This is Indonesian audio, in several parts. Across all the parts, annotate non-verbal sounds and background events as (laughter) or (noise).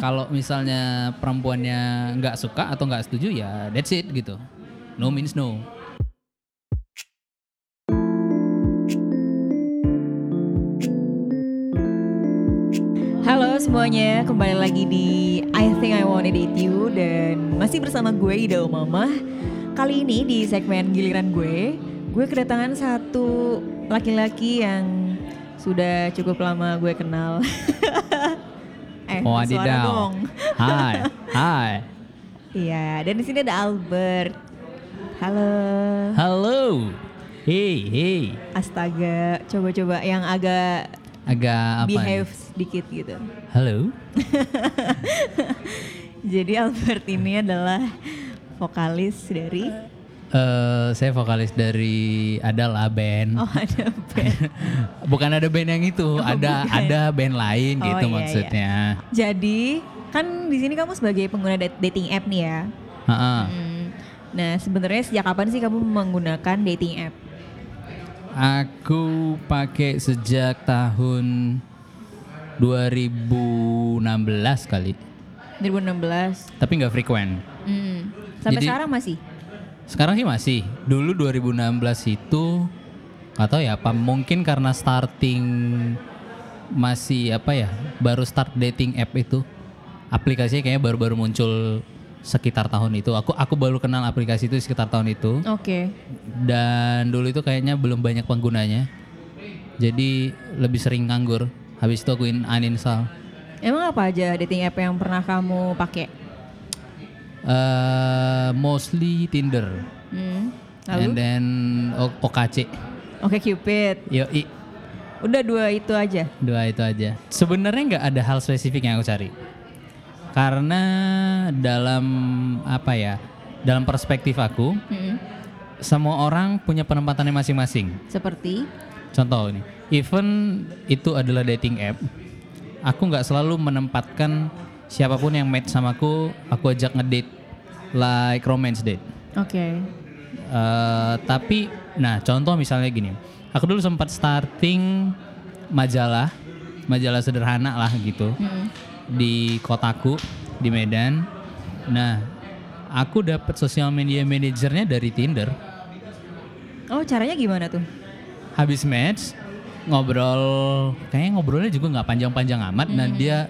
kalau misalnya perempuannya nggak suka atau nggak setuju ya that's it gitu no means no Halo semuanya, kembali lagi di I Think I Wanna Date You dan masih bersama gue Ida Mama. Kali ini di segmen giliran gue, gue kedatangan satu laki-laki yang sudah cukup lama gue kenal. (laughs) eh, Oh, suara dong. (laughs) Hai, hai. Iya, dan di sini ada Albert. Halo. Halo. Hey, hey. Astaga, coba-coba yang agak Agak apa? nih? behave sedikit gitu. Halo. (laughs) Jadi Albert ini adalah vokalis dari Eh, saya vokalis dari adalah band. Oh ada band. (laughs) Bukan ada band yang itu, ada bukan. ada band lain Oh, gitu iya, maksudnya. Jadi kan di sini kamu sebagai pengguna dat- dating app nih ya. Ha-ha. Hmm. Nah sebenarnya sejak kapan sih kamu menggunakan dating app? Aku pakai sejak tahun 2016 kali, 2016. tapi nggak frequent. Hmm. Sampai Jadi- sekarang masih? Sekarang sih masih. Dulu 2016 itu nggak tahu ya apa mungkin karena starting masih apa ya baru start dating app itu aplikasinya kayaknya baru-baru muncul sekitar tahun itu. Aku aku baru kenal aplikasi itu sekitar tahun itu Oke. dan dulu itu kayaknya belum banyak penggunanya. Jadi lebih sering nganggur. Habis itu aku in- uninstall. Emang apa aja dating app yang pernah kamu pakai? Eh, mostly Tinder Hmm. and Lalu? then O- OKC. Oke Cupid. Yoi. Udah dua itu aja. Dua itu aja. Sebenarnya nggak ada hal spesifik yang aku cari. Karena dalam apa ya? Dalam perspektif aku, Hmm. semua orang punya penempatannya masing-masing. Seperti? Contoh ini, even itu adalah dating app, aku nggak selalu menempatkan siapa pun yang match sama aku, aku ajak ngedate like romance date. Oke. Eh, tapi, nah contoh misalnya gini, aku dulu sempat starting majalah, majalah sederhana lah gitu Hmm. di kotaku di Medan. Nah, aku dapat sosial media manajernya dari Tinder. Oh caranya gimana tuh? Habis match ngobrol, kayaknya ngobrolnya juga nggak panjang-panjang amat. Nah dia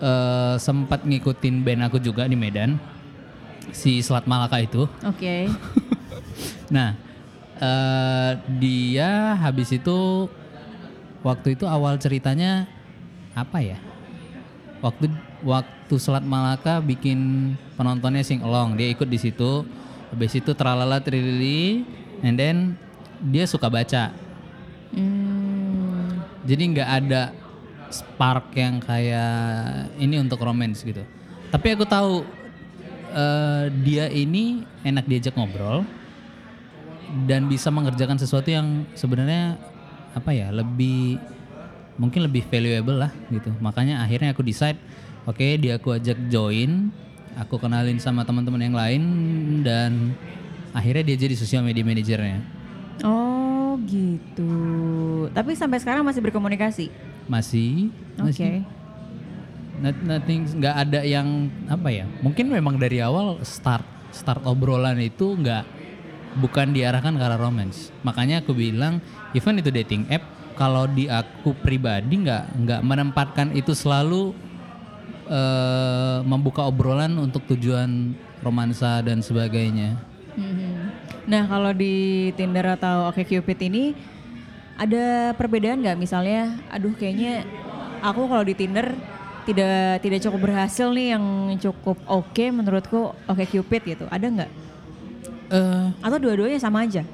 eh, sempat ngikutin band aku juga di Medan, si Selat Malaka itu. Oke. (laughs) Nah, eh, dia habis itu waktu itu awal ceritanya apa ya? Waktu waktu Selat Malaka bikin penontonnya sing along, dia ikut di situ. Habis itu tralala trilili, and then dia suka baca. Hmm. Jadi nggak ada spark yang kayak ini untuk romance gitu. Tapi aku tahu eh, dia ini enak diajak ngobrol dan bisa mengerjakan sesuatu yang sebenarnya apa ya lebih mungkin lebih valuable lah gitu. Makanya akhirnya aku decide, oke dia aku ajak join, aku kenalin sama teman-teman yang lain dan akhirnya dia jadi social media manajernya. Oh gitu. Tapi sampai sekarang masih berkomunikasi. Masih, Oke. masih. Not- nothing nggak ada yang apa ya mungkin memang dari awal start start obrolan itu nggak bukan diarahkan ke arah romance makanya aku bilang even itu dating app kalau di aku pribadi nggak nggak menempatkan itu selalu eh, membuka obrolan untuk tujuan romansa dan sebagainya Mhm. Nah kalau di Tinder atau OkCupid ini ada perbedaan nggak misalnya? Aduh kayaknya aku kalau di Tinder tidak tidak cukup berhasil nih yang cukup oke menurutku OkCupid gitu. Ada nggak? eh Atau dua-duanya sama aja?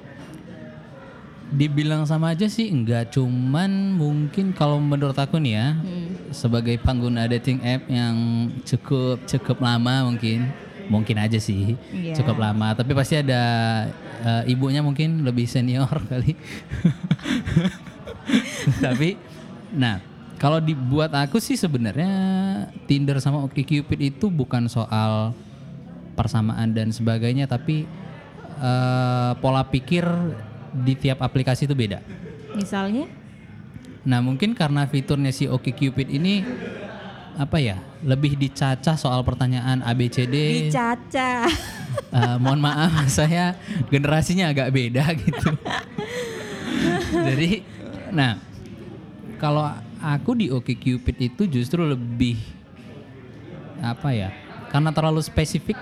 dibilang sama aja sih enggak cuman mungkin kalau menurut aku nih ya Hmm. sebagai pengguna dating app yang cukup cukup lama mungkin mungkin aja sih Iya. cukup lama tapi pasti ada eh, ibunya mungkin lebih senior (laughs) kali tapi nah kalau dibuat aku sih sebenarnya Tinder sama OkCupid itu bukan soal persamaan dan sebagainya tapi eh, pola pikir di tiap aplikasi itu beda Misalnya? Nah mungkin karena fiturnya si OkCupid ini apa ya lebih dicacah soal pertanyaan ABCD. Dicaca. (laughs) Eh, mohon maaf saya generasinya agak beda (laughs) gitu. Jadi, nah kalau aku di OkCupid itu justru lebih apa ya? Karena terlalu spesifik,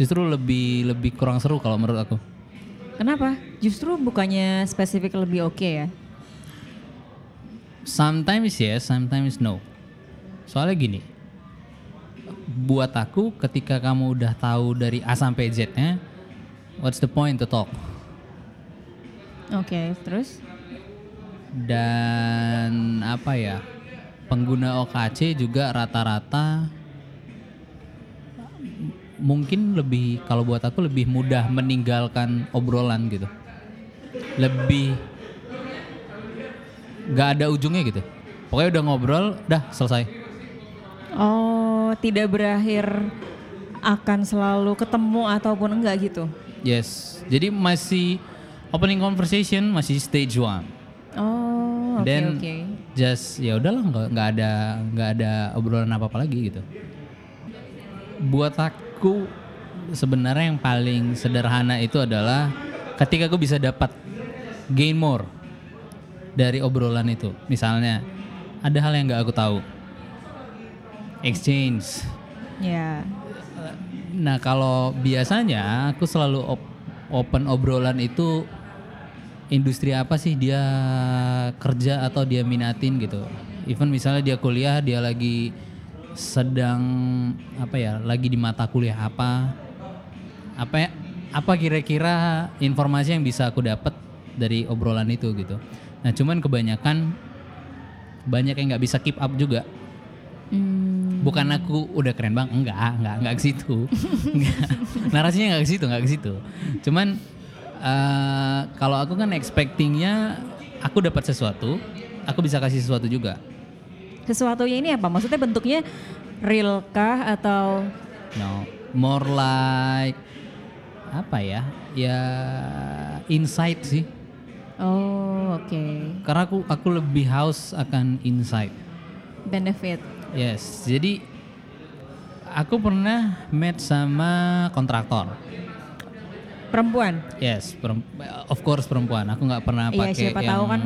justru lebih lebih kurang seru kalau menurut aku. Kenapa? Justru bukannya spesifik lebih oke ya? Sometimes yes, sometimes no. Soalnya gini, buat aku ketika kamu udah tahu dari A sampai Z-nya, what's the point to talk? Oke, terus? Dan apa ya, pengguna OKC juga rata-rata mungkin lebih kalau buat aku lebih mudah meninggalkan obrolan gitu. Lebih nggak ada ujungnya gitu. Pokoknya udah ngobrol, dah selesai. Oh, tidak berakhir akan selalu ketemu ataupun enggak gitu? Yes. Jadi masih opening conversation masih stage one. Oh, oke Dan oke. just ya udahlah nggak nggak ada nggak ada obrolan apa apa lagi gitu. Buat aku sebenarnya yang paling sederhana itu adalah ketika aku bisa dapat gain more dari obrolan itu. Misalnya ada hal yang nggak aku tahu, exchange. Ya. Nah kalau biasanya aku selalu op- open obrolan itu industri apa sih dia kerja atau dia minatin gitu. Even misalnya dia kuliah, dia lagi sedang apa ya, lagi di mata kuliah apa, apa ya, apa kira-kira informasi yang bisa aku dapat dari obrolan itu gitu. Nah cuman kebanyakan banyak yang nggak bisa keep up juga. Bukan aku udah keren bang, enggak, enggak, enggak ke situ. Enggak. Narasinya enggak ke situ, enggak ke situ. Cuman eh, kalau aku kan expectingnya aku dapat sesuatu, aku bisa kasih sesuatu juga. sesuatunya ini apa? Maksudnya bentuknya real kah atau No, more like apa ya? Ya insight sih. Oh, oke. Karena aku aku lebih haus akan insight. Benefit. Yes, jadi aku pernah match sama kontraktor. Perempuan. Yes, perem- of course perempuan. Aku nggak pernah Iya, pakai siapa yang tahu kan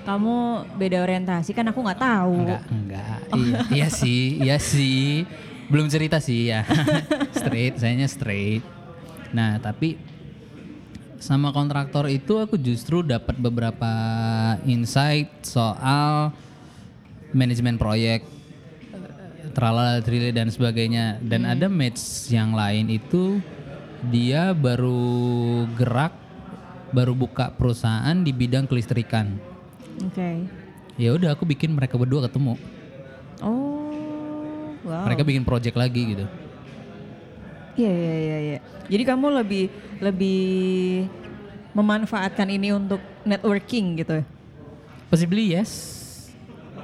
kamu beda orientasi kan aku nggak tahu. enggak, enggak. Iya, iya (laughs) sih, iya sih. Belum cerita sih ya. (laughs) straight, sayanya straight. Nah, tapi sama kontraktor itu aku justru dapat beberapa insight soal manajemen proyek tralala trile dan sebagainya dan ada match yang lain itu dia baru gerak baru buka perusahaan di bidang kelistrikan Oke. ya udah aku bikin mereka berdua ketemu Oh, wow. mereka bikin project lagi gitu Iya iya iya iya. Jadi kamu lebih lebih memanfaatkan ini untuk networking gitu. possibly yes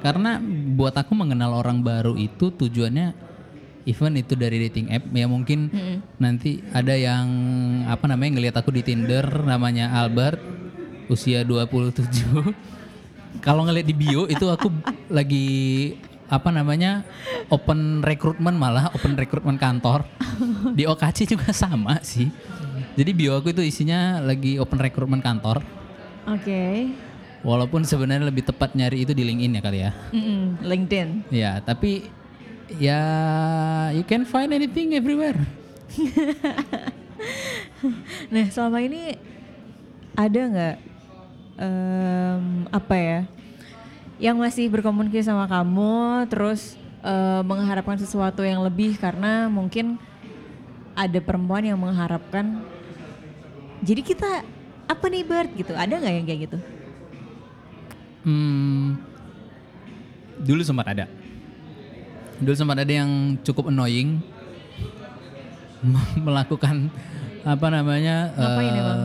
karena buat aku mengenal orang baru itu tujuannya even itu dari dating app ya mungkin nanti ada yang apa namanya ngelihat aku di Tinder namanya Albert usia 27 (laughs) kalau ngelihat di bio itu aku lagi apa namanya open recruitment malah open recruitment kantor. Di OKC juga sama sih. Jadi bio aku itu isinya lagi open recruitment kantor. Oke. Walaupun sebenarnya lebih tepat nyari itu di LinkedIn ya kali ya Mm-mm, LinkedIn. ya tapi ya you can find anything everywhere (laughs) Nah selama ini ada nggak em, apa ya yang masih berkomunikasi sama kamu terus eh, mengharapkan sesuatu yang lebih karena mungkin ada perempuan yang mengharapkan jadi kita apa nih Bert gitu ada nggak yang kayak gitu? Hmm, dulu sempat ada. Dulu sempat ada yang cukup annoying (laughs) melakukan apa namanya Ngapain eh, emang?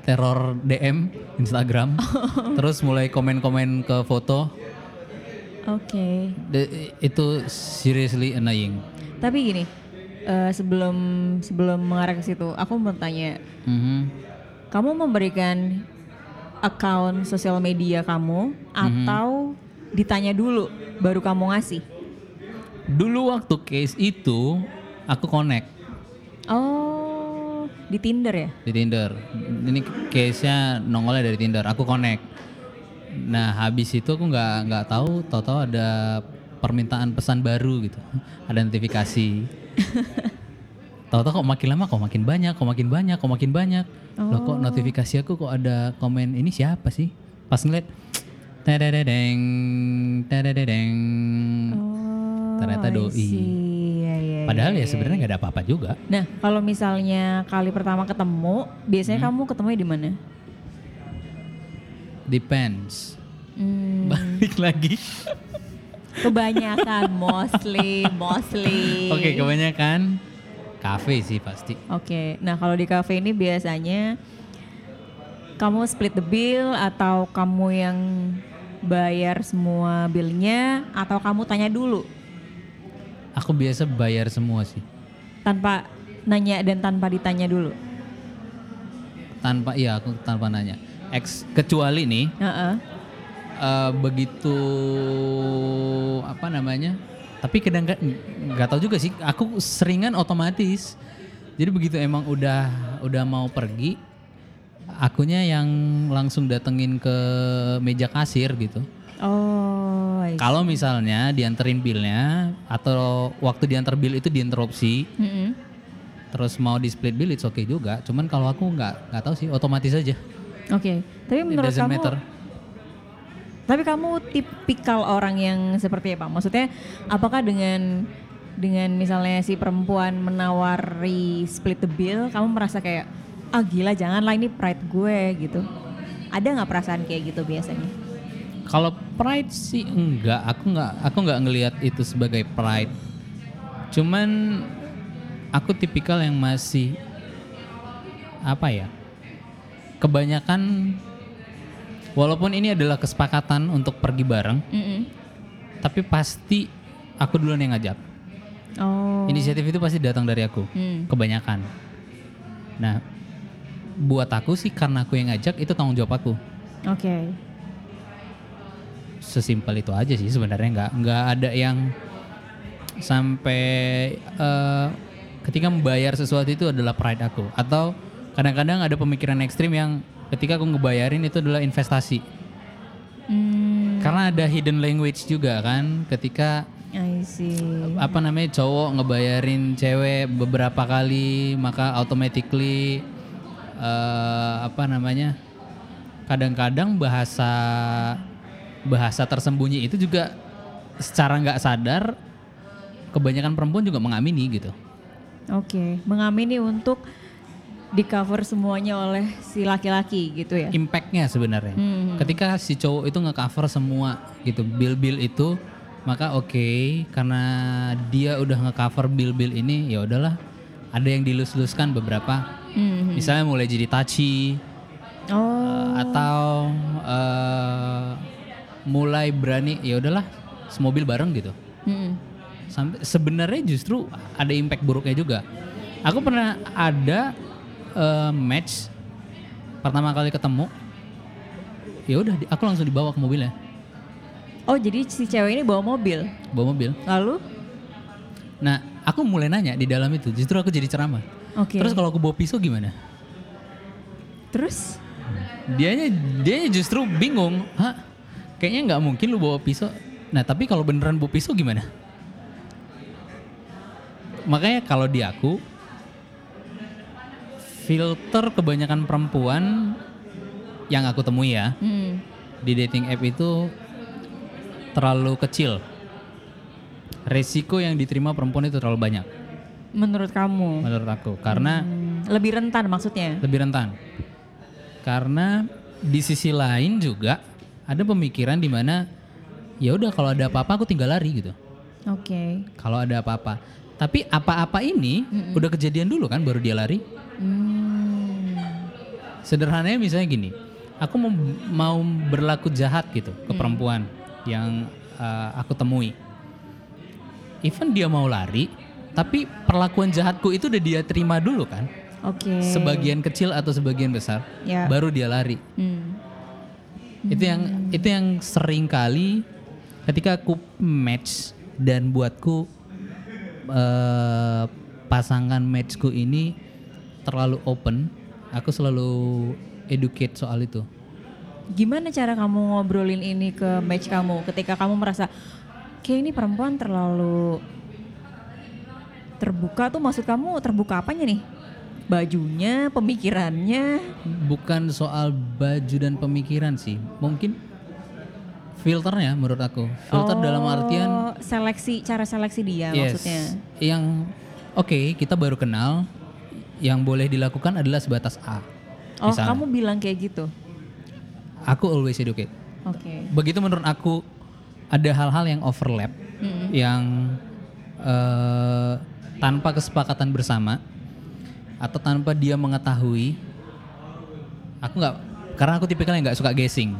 teror DM Instagram, (laughs) terus mulai komen-komen ke foto. Oke. De- itu seriously annoying. Tapi gini eh, sebelum sebelum mengarah ke situ aku mau tanya Mhm. kamu memberikan account sosial media kamu atau ditanya dulu baru kamu ngasih? Dulu waktu case itu aku connect Oh, di Tinder ya? di Tinder. Ini case-nya nongolnya dari Tinder. Aku connect. Nah habis itu aku nggak nggak tahu, tahu-tahu ada permintaan pesan baru gitu, ada notifikasi. (laughs) tahu-tahu kok makin lama kok makin banyak, kok makin banyak, kok makin banyak. Loh kok notifikasi aku kok ada komen ini siapa sih? Pas ngeliat, tadadadeng, tadadadeng. Oh, Ternyata doi. Iya, iya, Padahal iya, ya sebenarnya nggak ada apa-apa juga. Nah, kalau misalnya kali pertama ketemu, biasanya Hmm. kamu ketemu di mana? Depends. Hmm, Balik lagi. kebanyakan mostly, mostly. (laughs) Oke, kebanyakan kafe sih pasti. Oke, nah kalau di cafe ini biasanya kamu split the bill atau kamu yang bayar semua billnya atau kamu tanya dulu Aku biasa bayar semua sih. tanpa nanya dan tanpa ditanya dulu. Tanpa iya aku tanpa nanya. Ex kecuali nih Heeh. eh, begitu apa namanya? Tapi kadang nggak nggak tahu juga sih. Aku seringan otomatis. Jadi begitu emang udah udah mau pergi, akunya yang langsung datengin ke meja kasir gitu. Oh. Kalau misalnya dianterin billnya atau waktu diantar bill itu diinterupsi, Mm-mm. terus mau di split bill it's okay juga. Cuman kalau aku nggak nggak tahu sih, otomatis aja. Oke, tapi It menurut kamu, matter. Tapi kamu tipikal orang yang seperti apa? Maksudnya, apakah dengan dengan misalnya si perempuan menawari split the bill, kamu merasa kayak ah gila janganlah ini pride gue gitu. Ada nggak perasaan kayak gitu biasanya? Kalau pride sih enggak, aku nggak aku nggak ngelihat itu sebagai pride. Cuman aku tipikal yang masih apa ya? Kebanyakan walaupun ini adalah kesepakatan untuk pergi bareng, Mm-mm. tapi pasti aku duluan yang ngajak. Oh. Inisiatif itu pasti datang dari aku, Hmm. kebanyakan. Nah, buat aku sih karena aku yang ngajak itu tanggung jawab aku. Oke. Sesimpel itu aja sih sebenarnya nggak nggak ada yang sampai eh, ketika membayar sesuatu itu adalah pride aku atau kadang-kadang ada pemikiran ekstrim yang ketika aku ngebayarin itu adalah investasi. Hmm, karena ada hidden language juga kan ketika I see. apa namanya cowok ngebayarin cewek beberapa kali maka automatically eh, apa namanya kadang-kadang bahasa bahasa tersembunyi itu juga secara nggak sadar kebanyakan perempuan juga mengamini gitu. Oke, mengamini untuk di cover semuanya oleh si laki-laki gitu ya? impactnya sebenarnya Hmm. ketika si cowok itu ngecover semua gitu bill-bill itu maka oke karena dia udah ngecover bill-bill ini ya udahlah ada yang dilus-luskan beberapa Hmm. misalnya mulai jadi touchy Oh, atau eh, mulai berani ya udahlah semobil bareng gitu Hmm. sampai sebenarnya justru ada impact buruknya juga aku pernah ada eh, match pertama kali ketemu ya udah aku langsung dibawa ke mobilnya Oh, jadi si cewek ini bawa mobil. bawa mobil Lalu? nah aku mulai nanya di dalam itu justru aku jadi ceramah Oke. terus kalau aku bawa pisau gimana Terus? dianya dia justru bingung hah kayaknya nggak mungkin lu bawa pisau nah tapi kalau beneran bawa pisau gimana makanya kalau di aku filter kebanyakan perempuan yang aku temui ya Hmm. di dating app itu terlalu kecil resiko yang diterima perempuan itu terlalu banyak Menurut kamu? menurut aku karena Hmm, lebih rentan maksudnya? lebih rentan. Karena di sisi lain juga ada pemikiran di mana ya udah kalau ada apa-apa aku tinggal lari gitu. Oke. Kalau ada apa-apa. Tapi apa-apa ini udah kejadian dulu kan baru dia lari. Hmm. Sederhananya misalnya gini, aku mau, mau berlaku jahat gitu ke perempuan yang uh, aku temui. Even dia mau lari, tapi perlakuan jahatku itu udah dia terima dulu kan. Oke. Sebagian kecil atau sebagian besar, Ya. baru dia lari. Hmm. itu yang itu yang sering kali ketika aku match dan buatku eh, pasangan matchku ini terlalu open. Aku selalu educate soal itu. Gimana cara kamu ngobrolin ini ke match kamu ketika kamu merasa kayak ini perempuan terlalu terbuka tuh maksud kamu terbuka apanya nih? Bajunya, pemikirannya. Bukan soal baju dan pemikiran sih, mungkin filternya menurut aku. Filter dalam artian Oh, seleksi cara seleksi dia yes, maksudnya. yang oke kita baru kenal, yang boleh dilakukan adalah sebatas A. Oh, Misalnya. kamu bilang kayak gitu. Aku always educate. Oke. Begitu menurut aku ada hal-hal yang overlap, Mm-mm. yang eh, tanpa kesepakatan bersama atau tanpa dia mengetahui, aku nggak karena aku tipikal yang nggak suka guessing,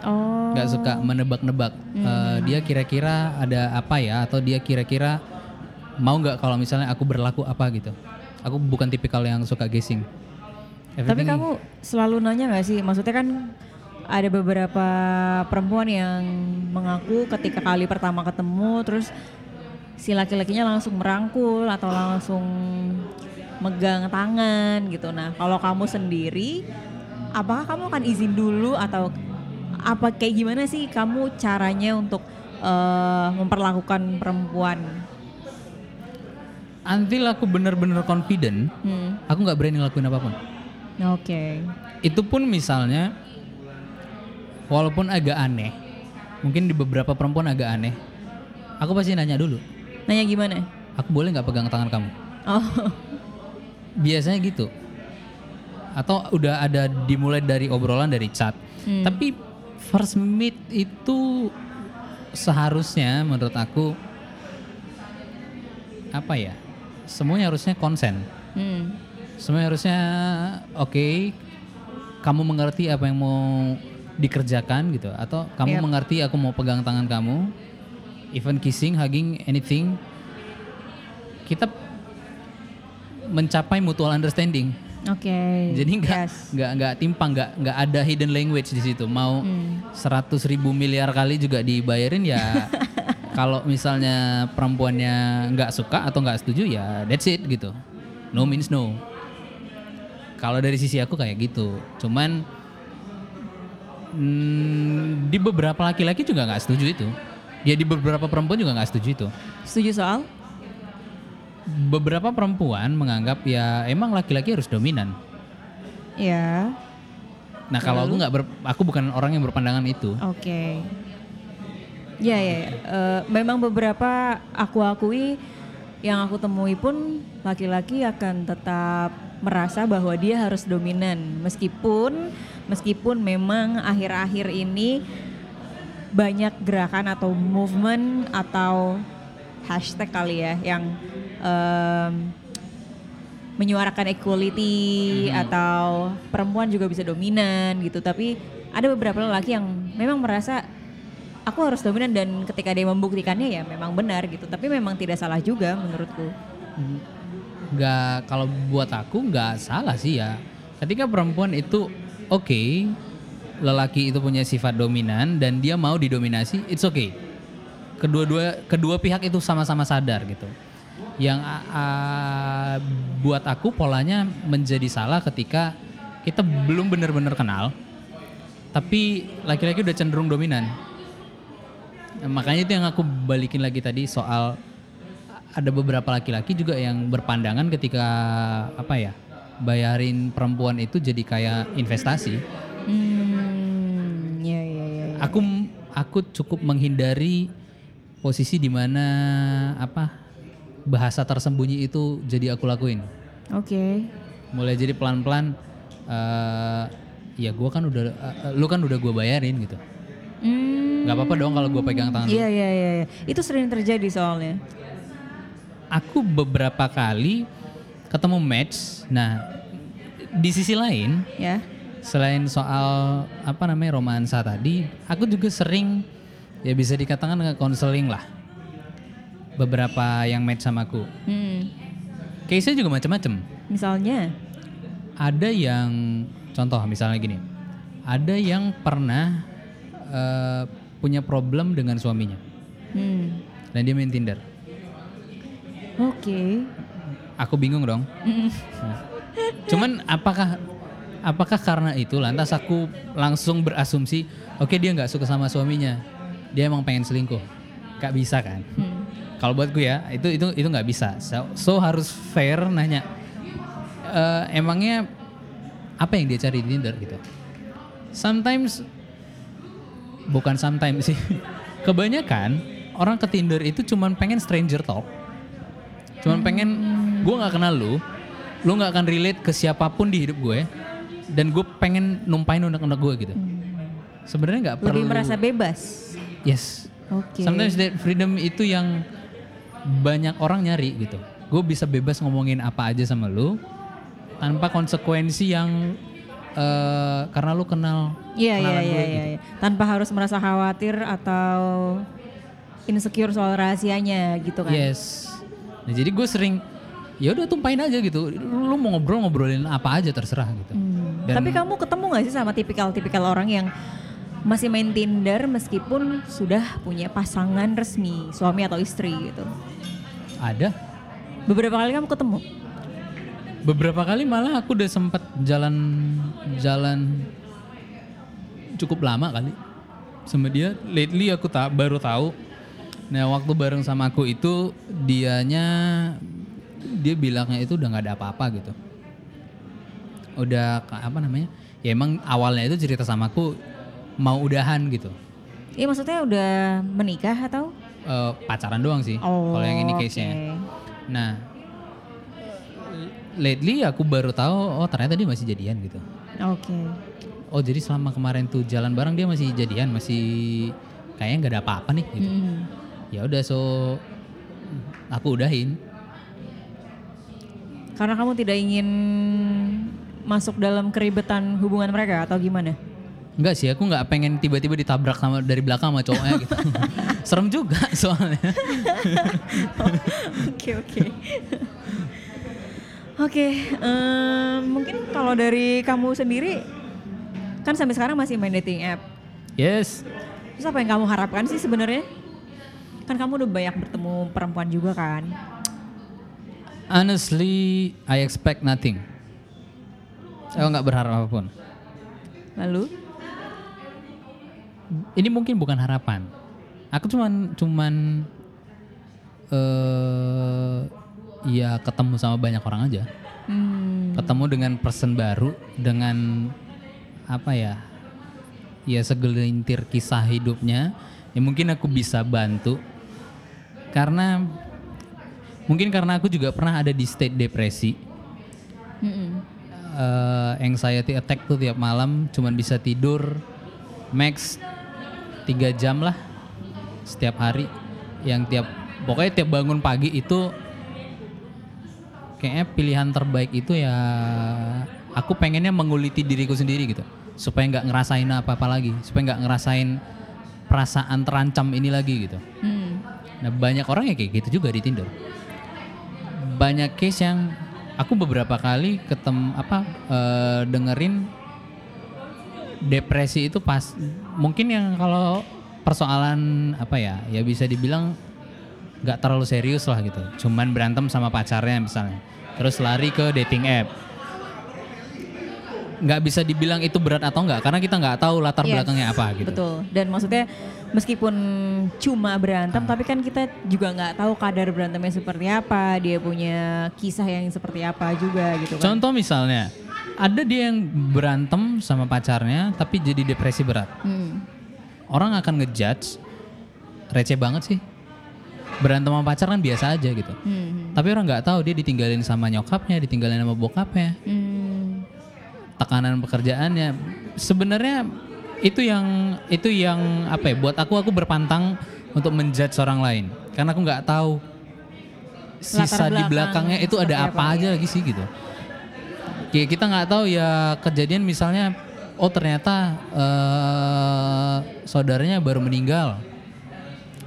Oh. nggak suka menebak-nebak. Eh, dia kira-kira ada apa ya atau dia kira-kira mau nggak kalau misalnya aku berlaku apa gitu. Aku bukan tipikal yang suka guessing. Tapi Everything- kamu selalu nanya nggak sih? Maksudnya kan ada beberapa perempuan yang mengaku ketika kali pertama ketemu terus si laki-lakinya langsung merangkul atau langsung megang tangan gitu. Nah, kalau kamu sendiri apakah kamu akan izin dulu atau apa kayak gimana sih kamu caranya untuk eh, memperlakukan perempuan? Until aku bener-bener confident, Hmm. aku nggak berani ngelakuin apa pun. Oke. Itu pun misalnya walaupun agak aneh, mungkin di beberapa perempuan agak aneh, aku pasti nanya dulu, Nanya gimana? aku boleh nggak pegang tangan kamu? Oh. Biasanya gitu. Atau udah ada dimulai dari obrolan dari chat. Hmm. Tapi first meet itu seharusnya menurut aku apa ya? Semuanya harusnya konsen. Hmm. Semuanya harusnya oke. kamu mengerti apa yang mau dikerjakan gitu atau kamu Yep. mengerti aku mau pegang tangan kamu even kissing, hugging, anything kita mencapai mutual understanding. Oke. Jadi nggak Yes. nggak nggak timpang, nggak nggak ada hidden language di situ. Mau Hmm. seratus ribu miliar kali juga dibayarin ya. (laughs) kalau misalnya perempuannya nggak suka atau nggak setuju ya that's it gitu. No means no. Kalau dari sisi aku kayak gitu. Cuman hmm, di beberapa laki-laki juga nggak setuju itu. Ya di beberapa perempuan juga nggak setuju itu. Setuju soal? Beberapa perempuan menganggap ya emang laki-laki harus dominan. Ya. Nah kalau aku nggak aku bukan orang yang berpandangan itu. Oke. Ya ya. ya. Eh, memang beberapa aku akui yang aku temui pun laki-laki akan tetap merasa bahwa dia harus dominan meskipun meskipun memang akhir-akhir ini banyak gerakan atau movement atau hashtag kali ya yang em, menyuarakan equality atau perempuan juga bisa dominan gitu tapi ada beberapa lelaki yang memang merasa aku harus dominan dan ketika dia membuktikannya ya memang benar gitu. Tapi memang tidak salah juga menurutku. Nggak kalau buat aku nggak salah sih ya. Ketika perempuan itu oke lelaki itu punya sifat dominan dan dia mau didominasi it's okay. Kedua-dua kedua pihak itu sama-sama sadar gitu. Yang a- buat aku polanya menjadi salah ketika kita belum benar-benar kenal tapi laki-laki udah cenderung dominan makanya itu yang aku balikin lagi tadi soal ada beberapa laki-laki juga yang berpandangan ketika apa ya bayarin perempuan itu jadi kayak investasi. hmm ya ya ya, ya. Aku aku cukup menghindari posisi di mana apa bahasa tersembunyi itu jadi aku lakuin. oke Mulai jadi pelan-pelan eh ya gua kan udah eh, lu kan udah gua bayarin gitu. Hmm nggak apa-apa dong kalau gua pegang tangan. iya iya iya iya. itu sering terjadi soalnya aku beberapa kali ketemu match. Nah, di sisi lain, ya selain soal apa namanya romansa tadi, aku juga sering ya bisa dikatakan nge konseling lah. Beberapa yang match sama aku. hmm Case-nya juga macam-macam. misalnya Ada yang contoh misalnya gini. Ada yang pernah eh, punya problem dengan suaminya. hmm dan dia main Tinder. Oke. Aku bingung dong. Nah. Cuman apakah apakah karena itu lantas aku langsung berasumsi oke dia nggak suka sama suaminya dia emang pengen selingkuh Gak bisa kan Hmm. kalau buat gue ya itu itu itu nggak bisa so, so harus fair nanya "Eh, emangnya apa yang dia cari di Tinder gitu sometimes bukan sometimes sih. (laughs) Kebanyakan orang ke Tinder itu cuman pengen stranger talk. Cuman pengen gue nggak kenal lu lu nggak akan relate ke siapa pun di hidup gue dan gue pengen numpain unek-unek gue gitu. Sebenarnya nggak perlu. Lebih merasa bebas. yes. Oke. Sometimes that freedom itu yang banyak orang nyari gitu. Gue bisa bebas ngomongin apa aja sama lu tanpa konsekuensi yang eh, karena lu kenal Iya iya kenalan iya gue iya. gitu. iya. Tanpa harus merasa khawatir atau insecure soal rahasianya gitu kan. Yes. Nah, jadi gue sering ya udah tumpahin aja gitu. Lu mau ngobrol ngobrolin apa aja terserah gitu. Hmm. Dan- Tapi kamu ketemu gak sih sama tipikal-tipikal orang yang masih main Tinder meskipun sudah punya pasangan resmi, suami atau istri gitu? Ada Beberapa kali kamu ketemu? Beberapa kali malah aku udah sempat jalan jalan cukup lama kali sama dia. Lately aku tak baru tahu. Nah waktu bareng sama aku itu dianya dia bilangnya itu udah nggak ada apa-apa gitu. Udah apa namanya? Ya emang awalnya itu cerita sama aku mau udahan gitu. Iya maksudnya udah menikah atau? Eh, pacaran doang sih Oh, kalau yang ini case nya oke. Nah, lately aku baru tahu oh ternyata dia masih jadian gitu. Oke. Oh jadi selama kemarin tuh jalan bareng dia masih jadian, masih kayaknya nggak ada apa-apa nih gitu. Hmm. Ya udah so aku udahin. Karena kamu tidak ingin masuk dalam keribetan hubungan mereka atau gimana? Enggak sih, aku nggak pengen tiba-tiba ditabrak sama dari belakang sama cowoknya gitu. (laughs) Serem juga soalnya. (laughs) Oke oke. Oke, em, mungkin kalau dari kamu sendiri kan sampai sekarang masih main dating app. Yes. Terus apa yang kamu harapkan sih sebenarnya? Kan kamu udah banyak bertemu perempuan juga kan? Honestly, I expect nothing. Aku nggak berharap apa pun. Lalu? ini mungkin bukan harapan. Aku cuman cuman eh ya ketemu sama banyak orang aja. Hmm, Ketemu dengan person baru dengan apa ya? Ya segelintir kisah hidupnya yang mungkin aku bisa bantu. Karena mungkin karena aku juga pernah ada di state depresi. mm-mm. eh, anxiety attack tuh tiap malam cuman bisa tidur max tiga jam lah setiap hari yang tiap pokoknya tiap bangun pagi itu kayaknya pilihan terbaik itu ya aku pengennya menguliti diriku sendiri gitu supaya nggak ngerasain apa-apa lagi supaya nggak ngerasain perasaan terancam ini lagi gitu Hmm. Nah banyak orang ya kayak gitu juga di Tinder. Banyak case yang aku beberapa kali ketem apa eh, dengerin depresi itu pas mungkin yang kalau persoalan apa ya ya bisa dibilang nggak terlalu serius lah gitu. Cuman berantem sama pacarnya misalnya. Terus lari ke dating app. Nggak bisa dibilang itu berat atau enggak karena kita nggak tahu latar Yes, belakangnya apa gitu. Betul. Dan maksudnya meskipun cuma berantem, tapi kan kita juga nggak tahu kadar berantemnya seperti apa, dia punya kisah yang seperti apa juga gitu kan. Contoh misalnya, ada dia yang berantem sama pacarnya tapi jadi depresi berat. Hmm. Orang akan ngejudge receh banget sih. Berantem sama pacar kan biasa aja gitu. Hmm. Tapi orang nggak tahu dia ditinggalin sama nyokapnya, ditinggalin sama bokapnya, Hmm. tekanan pekerjaannya. Sebenarnya itu yang itu yang apa ya? Buat aku aku berpantang untuk menjudge orang lain karena aku nggak tahu sisa di belakang belakangnya itu ada apa, apa, aja lagi sih gitu. Kayak kita nggak tahu ya kejadian misalnya oh ternyata eh, saudaranya baru meninggal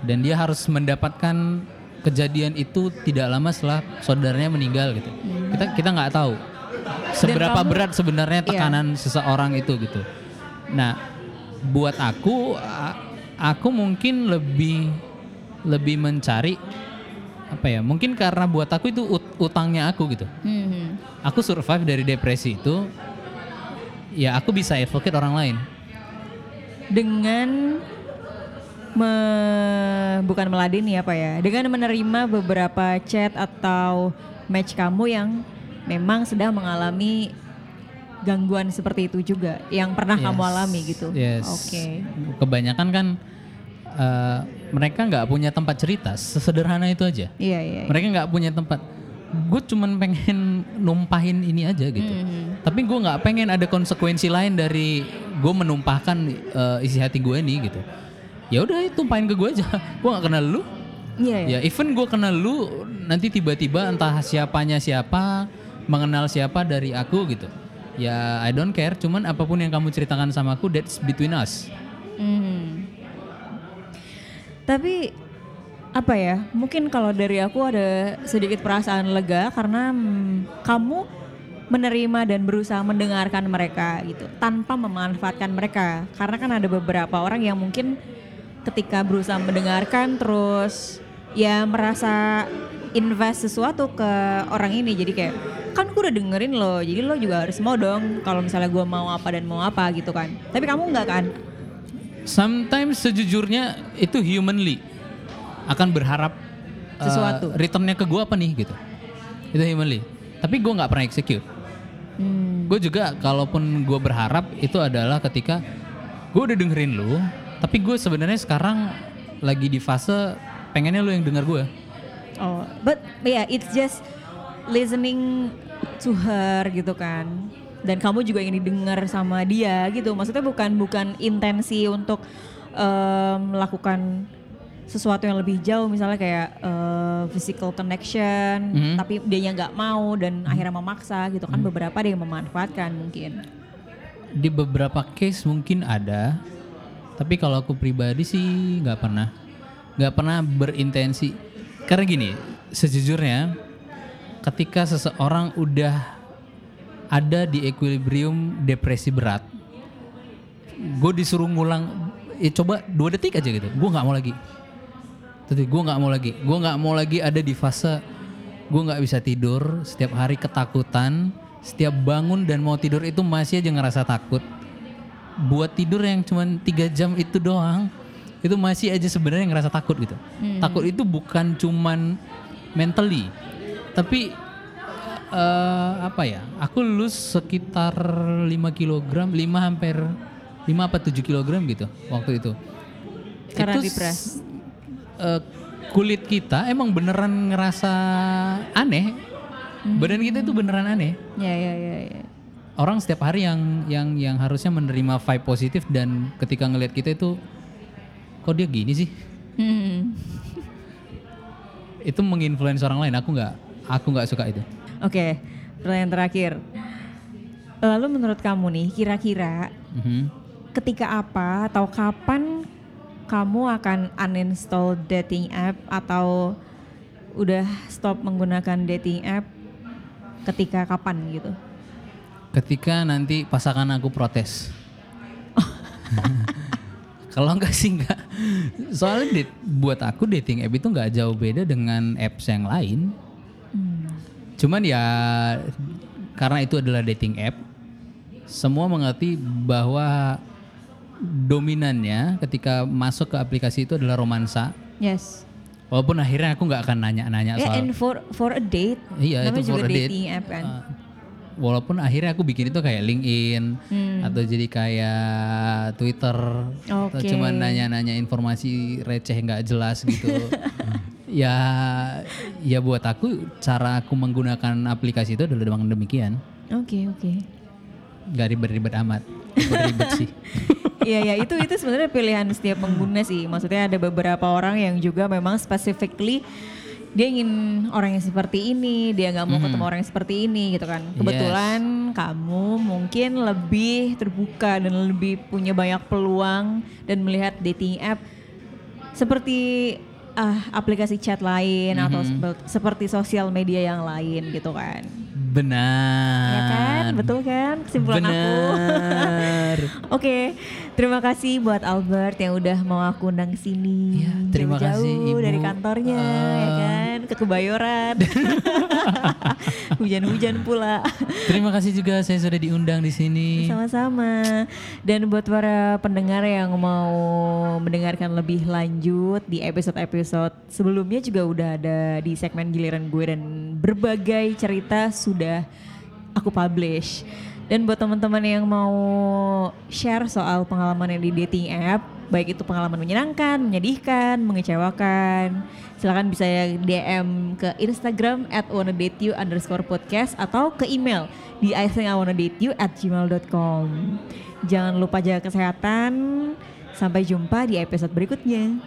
dan dia harus mendapatkan kejadian itu tidak lama setelah saudaranya meninggal gitu. Kita kita nggak tahu seberapa kamu- berat sebenarnya Iya. tekanan seseorang itu gitu. Nah, buat aku aku mungkin lebih lebih mencari apa ya? Mungkin karena buat aku itu ut- utangnya aku gitu. Hmm. Aku survive dari depresi itu ya aku bisa advocate orang lain. Dengan me- bukan meladeni apa ya, dengan menerima beberapa chat atau match kamu yang memang sedang mengalami gangguan seperti itu juga, yang pernah kamu Yes. alami gitu. Yes. Oke. Kebanyakan kan eh, mereka nggak punya tempat cerita, sesederhana itu aja. Iya iya. Mereka nggak punya tempat. Gue cuman pengen numpahin ini aja gitu. Hmm. Tapi gue nggak pengen ada konsekuensi lain dari gue menumpahkan eh, isi hati gue ini gitu. Ya udah tumpahin ke gue aja. (laughs) gue nggak kenal lu. Iya iya. Ya even gue kenal lu, nanti tiba-tiba entah siapanya siapa, mengenal siapa dari aku gitu. Ya I don't care. Cuman apa pun yang kamu ceritakan sama aku, that's between us. Hmm. Tapi apa ya? Mungkin kalau dari aku ada sedikit perasaan lega karena hmm, kamu menerima dan berusaha mendengarkan mereka gitu tanpa memanfaatkan mereka. Karena kan ada beberapa orang yang mungkin ketika berusaha mendengarkan terus ya merasa invest sesuatu ke orang ini jadi kayak kan gue udah dengerin lo jadi lo juga harus mau dong kalau misalnya gue mau apa dan mau apa gitu kan tapi kamu nggak kan Sometimes sejujurnya itu humanly akan berharap uh, Sesuatu. returnnya ke gue apa nih gitu. Itu humanly. Tapi gue nggak pernah execute. Hmm. Gue juga kalaupun gue berharap itu adalah ketika gue udah dengerin lu, tapi gue sebenarnya sekarang lagi di fase pengennya lu yang denger gue. Oh, but yeah, it's just listening to her gitu kan. Dan kamu juga ingin didengar sama dia gitu. Maksudnya bukan bukan intensi untuk em, melakukan sesuatu yang lebih jauh misalnya kayak eh, physical connection Mhm. tapi dia nggak mau dan akhirnya memaksa gitu kan beberapa ada yang memanfaatkan mungkin Di beberapa case mungkin ada, tapi kalau aku pribadi sih nggak pernah, nggak pernah berintensi. Karena gini, sejujurnya, ketika seseorang udah ada di equilibrium depresi berat, gue disuruh ngulang, ya coba dua detik aja gitu, gue nggak mau lagi. Tapi gue nggak mau lagi, gue nggak mau lagi ada di fase gue nggak bisa tidur, setiap hari ketakutan, setiap bangun dan mau tidur itu masih aja ngerasa takut. Buat tidur yang cuma tiga jam itu doang, itu masih aja sebenarnya ngerasa takut gitu. Takut itu bukan cuman mentally, tapi eh, apa ya? Aku lulus sekitar 5 kg, 5 hampir 5 apa 7 kg gitu waktu itu. Karena Itu depres. eh, kulit kita emang beneran ngerasa aneh. Badan kita itu beneran aneh. ya ya ya ya Orang setiap hari yang yang yang harusnya menerima vibe positif dan ketika ngelihat kita itu kok dia gini sih? Hmm. Itu menginfluence orang lain. Aku nggak aku nggak suka itu. Oke, pertanyaan terakhir. Lalu menurut kamu nih, kira-kira Mhm. ketika apa atau kapan kamu akan uninstall dating app atau udah stop menggunakan dating app? Ketika kapan gitu? Ketika nanti pasangan aku protes. Kalau enggak sih enggak. Soalnya date- buat aku dating app itu nggak jauh beda dengan apps yang lain. Cuman ya karena itu adalah dating app, semua mengerti bahwa dominannya ketika masuk ke aplikasi itu adalah romansa. Yes. Walaupun akhirnya aku nggak akan nanya-nanya Ya, soal and for for a date. Iya, itu juga for a date. dating app kan. Uh, walaupun akhirnya aku bikin itu kayak LinkedIn Hmm. atau jadi kayak Twitter atau Oke. cuma nanya-nanya informasi receh nggak jelas gitu. (laughs) ya ya buat aku cara aku menggunakan aplikasi itu adalah dengan demikian. Oke oke. Gak ribet-ribet amat. Ribet (laughs) sih. Iya ya itu itu sebenarnya pilihan setiap pengguna sih. Maksudnya ada beberapa orang yang juga memang specifically dia ingin orang yang seperti ini, dia nggak mau ketemu orang yang seperti ini gitu kan. Kebetulan kamu mungkin lebih terbuka dan lebih punya banyak peluang dan melihat dating app seperti ah aplikasi chat lain atau sepe- seperti sosial media yang lain gitu kan. Benar. Ya kan? Betul kan? Kesimpulan aku. Benar. (laughs) Oke, Terima kasih buat Albert yang udah mau aku undang sini. Iya, terima Jauh-jauh kasih, Ibu. dari kantornya ya Eh. kan ke Kebayoran. (laughs) Hujan-hujan pula. Terima kasih juga saya sudah diundang di sini. Sama-sama. Dan buat para pendengar yang mau mendengarkan lebih lanjut di episode-episode sebelumnya juga udah ada di segmen giliran gue dan berbagai cerita sudah aku publish. Dan buat teman-teman yang mau share soal pengalaman yang di dating app, baik itu pengalaman menyenangkan, menyedihkan, mengecewakan, silakan bisa DM ke Instagram at wannadateyou underscore podcast atau ke email di I at gmail.com. Jangan lupa jaga kesehatan. Sampai jumpa di episode berikutnya.